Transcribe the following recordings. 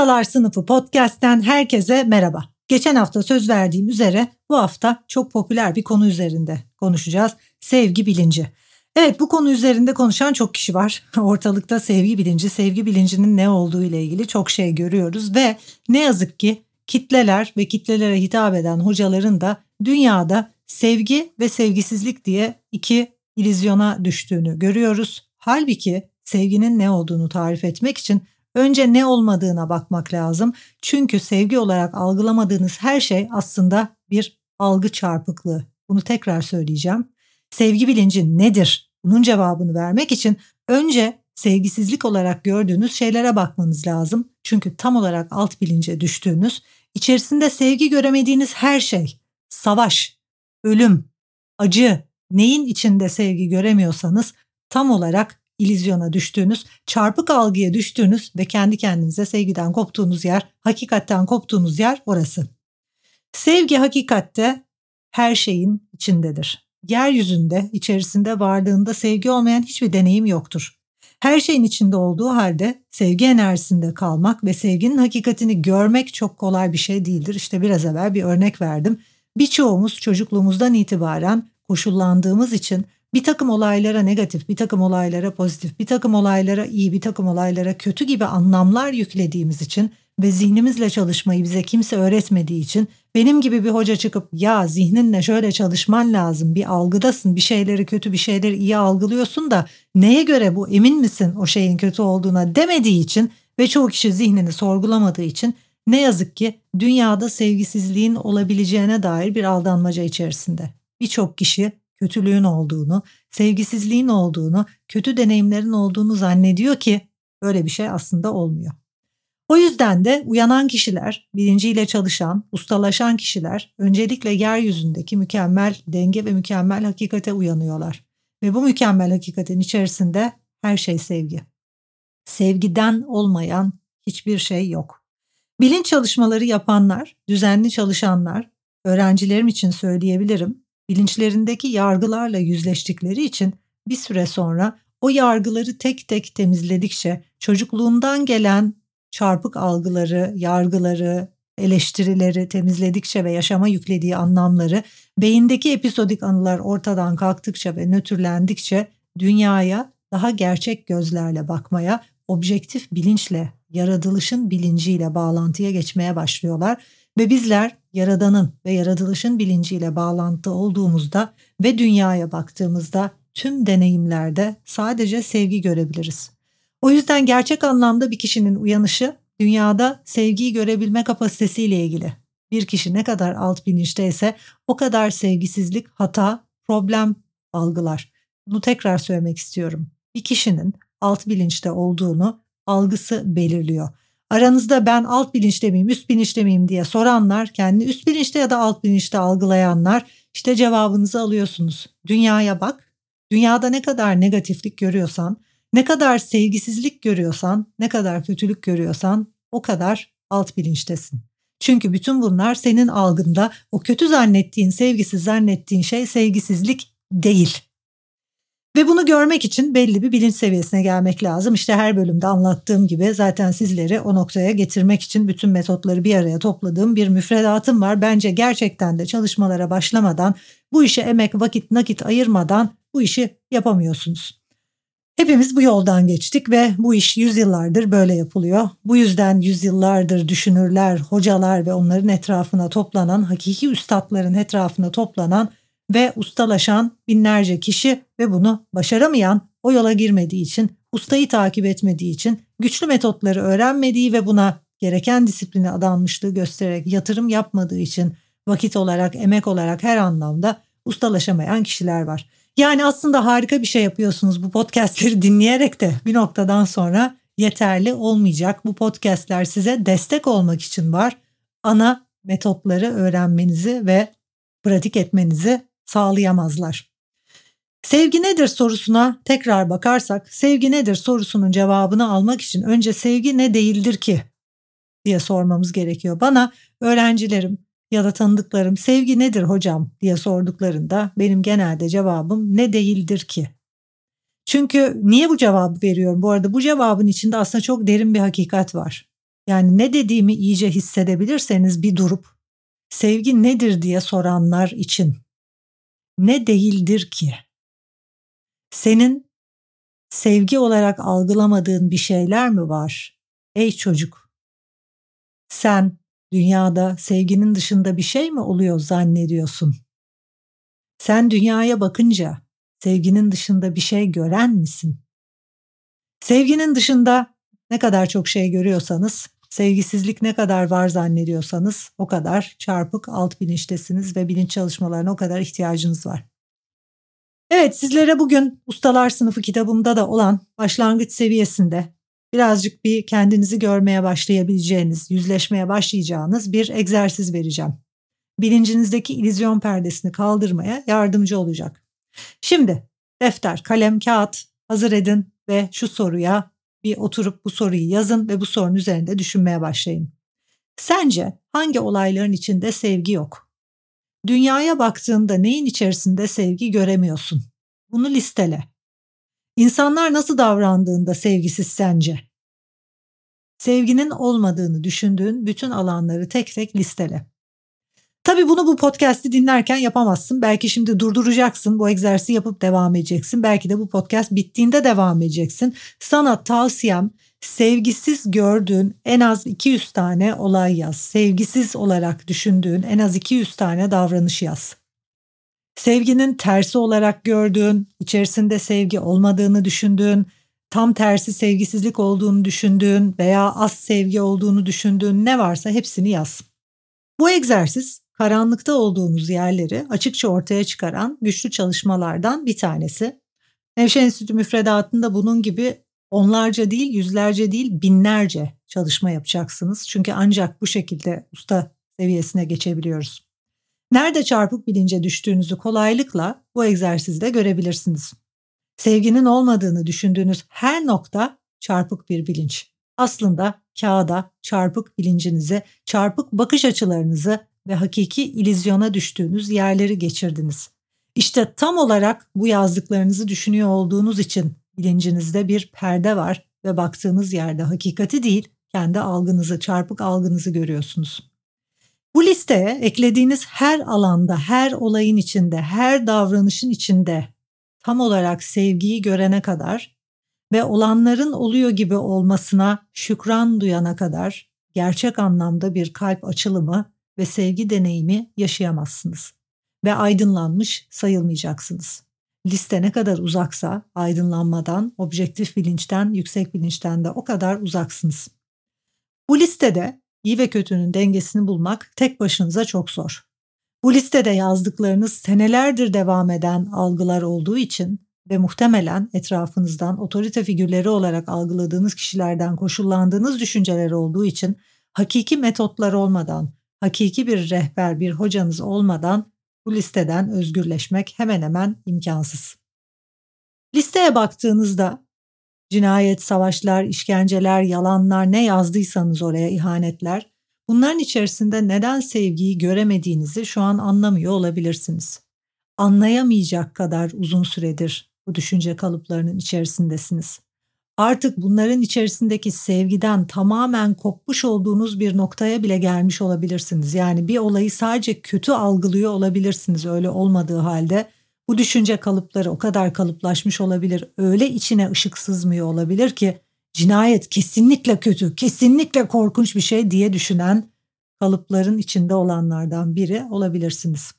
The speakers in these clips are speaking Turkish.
Ustalar Sınıfı podcast'ten herkese merhaba. Geçen hafta söz verdiğim üzere bu hafta çok popüler bir konu üzerinde konuşacağız. Sevgi bilinci. Evet bu konu üzerinde konuşan çok kişi var. Ortalıkta sevgi bilinci, sevgi bilincinin ne olduğu ile ilgili çok şey görüyoruz ve ne yazık ki kitleler ve kitlelere hitap eden hocaların da dünyada sevgi ve sevgisizlik diye iki ilizyona düştüğünü görüyoruz. Halbuki sevginin ne olduğunu tarif etmek için önce ne olmadığına bakmak lazım. Çünkü sevgi olarak algılamadığınız her şey aslında bir algı çarpıklığı. Bunu tekrar söyleyeceğim. Sevgi bilinci nedir? Bunun cevabını vermek için önce sevgisizlik olarak gördüğünüz şeylere bakmanız lazım. Çünkü tam olarak alt bilince düştüğünüz, içerisinde sevgi göremediğiniz her şey, savaş, ölüm, acı, neyin içinde sevgi göremiyorsanız tam olarak ilizyona düştüğünüz, çarpık algıya düştüğünüz ve kendi kendinize sevgiden koptuğunuz yer, hakikatten koptuğunuz yer orası. Sevgi hakikatte her şeyin içindedir yeryüzünde içerisinde varlığında sevgi olmayan hiçbir deneyim yoktur. Her şeyin içinde olduğu halde sevgi enerjisinde kalmak ve sevginin hakikatini görmek çok kolay bir şey değildir. İşte biraz evvel bir örnek verdim. Birçoğumuz çocukluğumuzdan itibaren koşullandığımız için bir takım olaylara negatif, bir takım olaylara pozitif, bir takım olaylara iyi, bir takım olaylara kötü gibi anlamlar yüklediğimiz için ve zihnimizle çalışmayı bize kimse öğretmediği için benim gibi bir hoca çıkıp ya zihninle şöyle çalışman lazım bir algıdasın bir şeyleri kötü bir şeyleri iyi algılıyorsun da neye göre bu emin misin o şeyin kötü olduğuna demediği için ve çoğu kişi zihnini sorgulamadığı için ne yazık ki dünyada sevgisizliğin olabileceğine dair bir aldanmaca içerisinde. Birçok kişi kötülüğün olduğunu, sevgisizliğin olduğunu, kötü deneyimlerin olduğunu zannediyor ki böyle bir şey aslında olmuyor. O yüzden de uyanan kişiler, bilinciyle çalışan, ustalaşan kişiler öncelikle yeryüzündeki mükemmel denge ve mükemmel hakikate uyanıyorlar. Ve bu mükemmel hakikatin içerisinde her şey sevgi. Sevgiden olmayan hiçbir şey yok. Bilinç çalışmaları yapanlar, düzenli çalışanlar, öğrencilerim için söyleyebilirim, bilinçlerindeki yargılarla yüzleştikleri için bir süre sonra o yargıları tek tek temizledikçe çocukluğundan gelen çarpık algıları, yargıları, eleştirileri temizledikçe ve yaşama yüklediği anlamları beyindeki episodik anılar ortadan kalktıkça ve nötrlendikçe dünyaya daha gerçek gözlerle bakmaya, objektif bilinçle, yaratılışın bilinciyle bağlantıya geçmeye başlıyorlar ve bizler yaradanın ve yaratılışın bilinciyle bağlantı olduğumuzda ve dünyaya baktığımızda tüm deneyimlerde sadece sevgi görebiliriz. O yüzden gerçek anlamda bir kişinin uyanışı dünyada sevgiyi görebilme kapasitesiyle ilgili. Bir kişi ne kadar alt bilinçteyse o kadar sevgisizlik, hata, problem algılar. Bunu tekrar söylemek istiyorum. Bir kişinin alt bilinçte olduğunu algısı belirliyor. Aranızda ben alt bilinçte miyim, üst bilinçte miyim diye soranlar, kendi üst bilinçte ya da alt bilinçte algılayanlar işte cevabınızı alıyorsunuz. Dünyaya bak. Dünyada ne kadar negatiflik görüyorsan, ne kadar sevgisizlik görüyorsan, ne kadar kötülük görüyorsan o kadar alt bilinçtesin. Çünkü bütün bunlar senin algında o kötü zannettiğin, sevgisiz zannettiğin şey sevgisizlik değil. Ve bunu görmek için belli bir bilinç seviyesine gelmek lazım. İşte her bölümde anlattığım gibi zaten sizleri o noktaya getirmek için bütün metotları bir araya topladığım bir müfredatım var. Bence gerçekten de çalışmalara başlamadan, bu işe emek, vakit, nakit ayırmadan bu işi yapamıyorsunuz. Hepimiz bu yoldan geçtik ve bu iş yüzyıllardır böyle yapılıyor. Bu yüzden yüzyıllardır düşünürler, hocalar ve onların etrafına toplanan, hakiki üstadların etrafına toplanan ve ustalaşan binlerce kişi ve bunu başaramayan, o yola girmediği için, ustayı takip etmediği için, güçlü metotları öğrenmediği ve buna gereken disiplini adanmışlığı göstererek yatırım yapmadığı için vakit olarak, emek olarak her anlamda ustalaşamayan kişiler var. Yani aslında harika bir şey yapıyorsunuz bu podcastleri dinleyerek de bir noktadan sonra yeterli olmayacak. Bu podcastler size destek olmak için var. Ana metotları öğrenmenizi ve pratik etmenizi sağlayamazlar. Sevgi nedir sorusuna tekrar bakarsak, sevgi nedir sorusunun cevabını almak için önce sevgi ne değildir ki diye sormamız gerekiyor. Bana öğrencilerim ya da tanıdıklarım sevgi nedir hocam diye sorduklarında benim genelde cevabım ne değildir ki. Çünkü niye bu cevabı veriyorum? Bu arada bu cevabın içinde aslında çok derin bir hakikat var. Yani ne dediğimi iyice hissedebilirseniz bir durup sevgi nedir diye soranlar için ne değildir ki? Senin sevgi olarak algılamadığın bir şeyler mi var? Ey çocuk, sen dünyada sevginin dışında bir şey mi oluyor zannediyorsun? Sen dünyaya bakınca sevginin dışında bir şey gören misin? Sevginin dışında ne kadar çok şey görüyorsanız, sevgisizlik ne kadar var zannediyorsanız o kadar çarpık alt bilinçtesiniz ve bilinç çalışmalarına o kadar ihtiyacınız var. Evet sizlere bugün Ustalar Sınıfı kitabımda da olan başlangıç seviyesinde birazcık bir kendinizi görmeye başlayabileceğiniz, yüzleşmeye başlayacağınız bir egzersiz vereceğim. Bilincinizdeki ilizyon perdesini kaldırmaya yardımcı olacak. Şimdi defter, kalem, kağıt hazır edin ve şu soruya bir oturup bu soruyu yazın ve bu sorunun üzerinde düşünmeye başlayın. Sence hangi olayların içinde sevgi yok? Dünyaya baktığında neyin içerisinde sevgi göremiyorsun? Bunu listele. İnsanlar nasıl davrandığında sevgisiz sence? Sevginin olmadığını düşündüğün bütün alanları tek tek listele. Tabii bunu bu podcast'i dinlerken yapamazsın. Belki şimdi durduracaksın, bu egzersizi yapıp devam edeceksin. Belki de bu podcast bittiğinde devam edeceksin. Sana tavsiyem sevgisiz gördüğün en az 200 tane olay yaz. Sevgisiz olarak düşündüğün en az 200 tane davranış yaz. Sevginin tersi olarak gördüğün, içerisinde sevgi olmadığını düşündüğün, tam tersi sevgisizlik olduğunu düşündüğün veya az sevgi olduğunu düşündüğün ne varsa hepsini yaz. Bu egzersiz karanlıkta olduğunuz yerleri açıkça ortaya çıkaran güçlü çalışmalardan bir tanesi. Nevşehir Enstitü müfredatında bunun gibi onlarca değil, yüzlerce değil, binlerce çalışma yapacaksınız. Çünkü ancak bu şekilde usta seviyesine geçebiliyoruz. Nerede çarpık bilince düştüğünüzü kolaylıkla bu egzersizde görebilirsiniz. Sevginin olmadığını düşündüğünüz her nokta çarpık bir bilinç. Aslında kağıda çarpık bilincinizi, çarpık bakış açılarınızı ve hakiki ilizyona düştüğünüz yerleri geçirdiniz. İşte tam olarak bu yazdıklarınızı düşünüyor olduğunuz için bilincinizde bir perde var ve baktığınız yerde hakikati değil, kendi algınızı, çarpık algınızı görüyorsunuz. Bu listeye eklediğiniz her alanda, her olayın içinde, her davranışın içinde tam olarak sevgiyi görene kadar ve olanların oluyor gibi olmasına şükran duyana kadar gerçek anlamda bir kalp açılımı ve sevgi deneyimi yaşayamazsınız ve aydınlanmış sayılmayacaksınız. Liste ne kadar uzaksa aydınlanmadan, objektif bilinçten, yüksek bilinçten de o kadar uzaksınız. Bu listede iyi ve kötünün dengesini bulmak tek başınıza çok zor. Bu listede yazdıklarınız senelerdir devam eden algılar olduğu için ve muhtemelen etrafınızdan otorite figürleri olarak algıladığınız kişilerden koşullandığınız düşünceler olduğu için hakiki metotlar olmadan, hakiki bir rehber, bir hocanız olmadan bu listeden özgürleşmek hemen hemen imkansız. Listeye baktığınızda cinayet, savaşlar, işkenceler, yalanlar ne yazdıysanız oraya ihanetler bunların içerisinde neden sevgiyi göremediğinizi şu an anlamıyor olabilirsiniz. Anlayamayacak kadar uzun süredir bu düşünce kalıplarının içerisindesiniz artık bunların içerisindeki sevgiden tamamen kopmuş olduğunuz bir noktaya bile gelmiş olabilirsiniz. Yani bir olayı sadece kötü algılıyor olabilirsiniz öyle olmadığı halde. Bu düşünce kalıpları o kadar kalıplaşmış olabilir, öyle içine ışık sızmıyor olabilir ki cinayet kesinlikle kötü, kesinlikle korkunç bir şey diye düşünen kalıpların içinde olanlardan biri olabilirsiniz.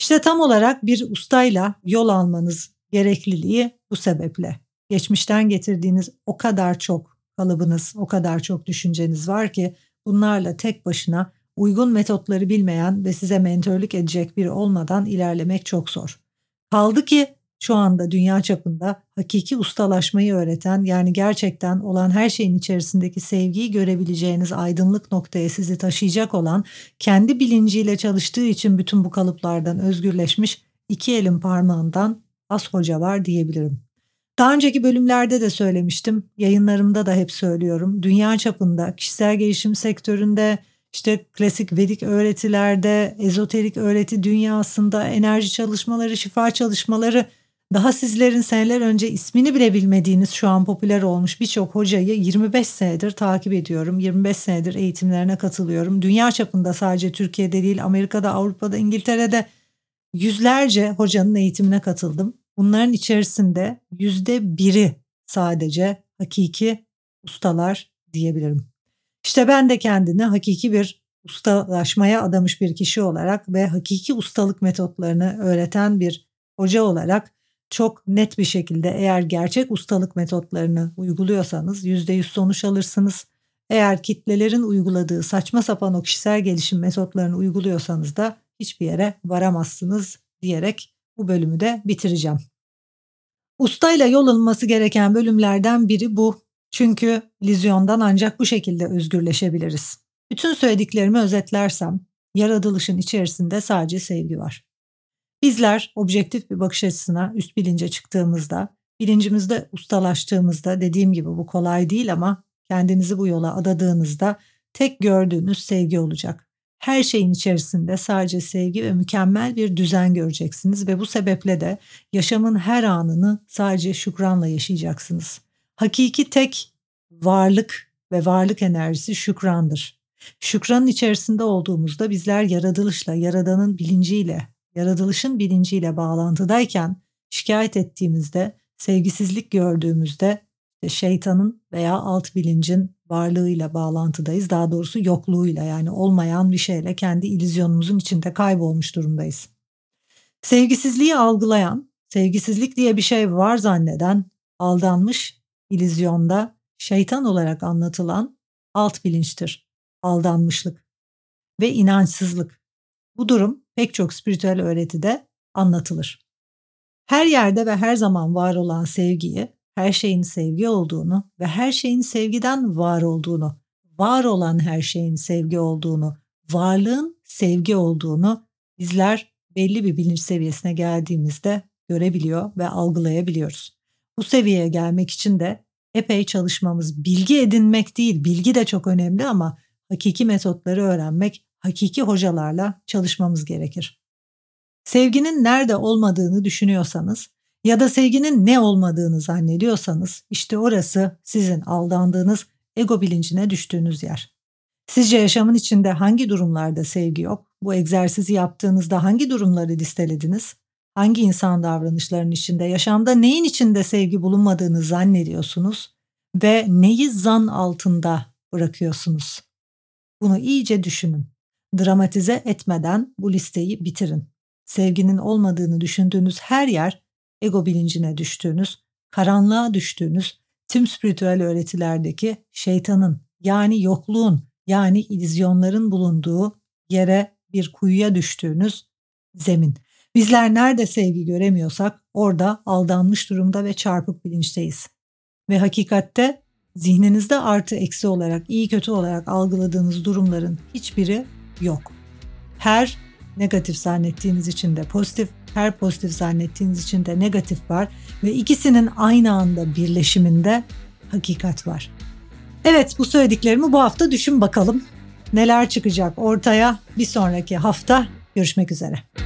İşte tam olarak bir ustayla yol almanız gerekliliği bu sebeple geçmişten getirdiğiniz o kadar çok kalıbınız, o kadar çok düşünceniz var ki bunlarla tek başına uygun metotları bilmeyen ve size mentörlük edecek biri olmadan ilerlemek çok zor. Kaldı ki şu anda dünya çapında hakiki ustalaşmayı öğreten yani gerçekten olan her şeyin içerisindeki sevgiyi görebileceğiniz aydınlık noktaya sizi taşıyacak olan kendi bilinciyle çalıştığı için bütün bu kalıplardan özgürleşmiş iki elin parmağından az hoca var diyebilirim. Daha önceki bölümlerde de söylemiştim, yayınlarımda da hep söylüyorum. Dünya çapında kişisel gelişim sektöründe işte klasik Vedik öğretilerde, ezoterik öğreti dünyasında enerji çalışmaları, şifa çalışmaları daha sizlerin seneler önce ismini bile bilmediğiniz şu an popüler olmuş birçok hocayı 25 senedir takip ediyorum. 25 senedir eğitimlerine katılıyorum. Dünya çapında sadece Türkiye'de değil Amerika'da, Avrupa'da, İngiltere'de yüzlerce hocanın eğitimine katıldım. Bunların içerisinde yüzde biri sadece hakiki ustalar diyebilirim. İşte ben de kendini hakiki bir ustalaşmaya adamış bir kişi olarak ve hakiki ustalık metotlarını öğreten bir hoca olarak çok net bir şekilde eğer gerçek ustalık metotlarını uyguluyorsanız %100 sonuç alırsınız. Eğer kitlelerin uyguladığı saçma sapan o kişisel gelişim metotlarını uyguluyorsanız da hiçbir yere varamazsınız diyerek bu bölümü de bitireceğim. Ustayla yol alınması gereken bölümlerden biri bu. Çünkü lizyondan ancak bu şekilde özgürleşebiliriz. Bütün söylediklerimi özetlersem, yaratılışın içerisinde sadece sevgi var. Bizler objektif bir bakış açısına üst bilince çıktığımızda, bilincimizde ustalaştığımızda dediğim gibi bu kolay değil ama kendinizi bu yola adadığınızda tek gördüğünüz sevgi olacak. Her şeyin içerisinde sadece sevgi ve mükemmel bir düzen göreceksiniz ve bu sebeple de yaşamın her anını sadece şükranla yaşayacaksınız. Hakiki tek varlık ve varlık enerjisi şükrandır. Şükranın içerisinde olduğumuzda bizler yaratılışla, yaradanın bilinciyle, yaratılışın bilinciyle bağlantıdayken şikayet ettiğimizde, sevgisizlik gördüğümüzde şeytanın veya alt bilincin varlığıyla bağlantıdayız. Daha doğrusu yokluğuyla yani olmayan bir şeyle kendi ilizyonumuzun içinde kaybolmuş durumdayız. Sevgisizliği algılayan, sevgisizlik diye bir şey var zanneden, aldanmış ilizyonda şeytan olarak anlatılan alt bilinçtir. Aldanmışlık ve inançsızlık. Bu durum pek çok spiritüel öğretide anlatılır. Her yerde ve her zaman var olan sevgiyi, her şeyin sevgi olduğunu ve her şeyin sevgiden var olduğunu, var olan her şeyin sevgi olduğunu, varlığın sevgi olduğunu bizler belli bir bilinç seviyesine geldiğimizde görebiliyor ve algılayabiliyoruz. Bu seviyeye gelmek için de epey çalışmamız, bilgi edinmek değil, bilgi de çok önemli ama hakiki metotları öğrenmek hakiki hocalarla çalışmamız gerekir. Sevginin nerede olmadığını düşünüyorsanız ya da sevginin ne olmadığını zannediyorsanız işte orası sizin aldandığınız ego bilincine düştüğünüz yer. Sizce yaşamın içinde hangi durumlarda sevgi yok? Bu egzersizi yaptığınızda hangi durumları listelediniz? Hangi insan davranışlarının içinde, yaşamda neyin içinde sevgi bulunmadığını zannediyorsunuz ve neyi zan altında bırakıyorsunuz? Bunu iyice düşünün. Dramatize etmeden bu listeyi bitirin. Sevginin olmadığını düşündüğünüz her yer ego bilincine düştüğünüz, karanlığa düştüğünüz, tüm spiritüel öğretilerdeki şeytanın yani yokluğun yani ilizyonların bulunduğu yere bir kuyuya düştüğünüz zemin. Bizler nerede sevgi göremiyorsak orada aldanmış durumda ve çarpık bilinçteyiz. Ve hakikatte zihninizde artı eksi olarak, iyi kötü olarak algıladığınız durumların hiçbiri yok. Her negatif zannettiğiniz için de pozitif, her pozitif zannettiğiniz için de negatif var ve ikisinin aynı anda birleşiminde hakikat var. Evet bu söylediklerimi bu hafta düşün bakalım. Neler çıkacak ortaya bir sonraki hafta görüşmek üzere.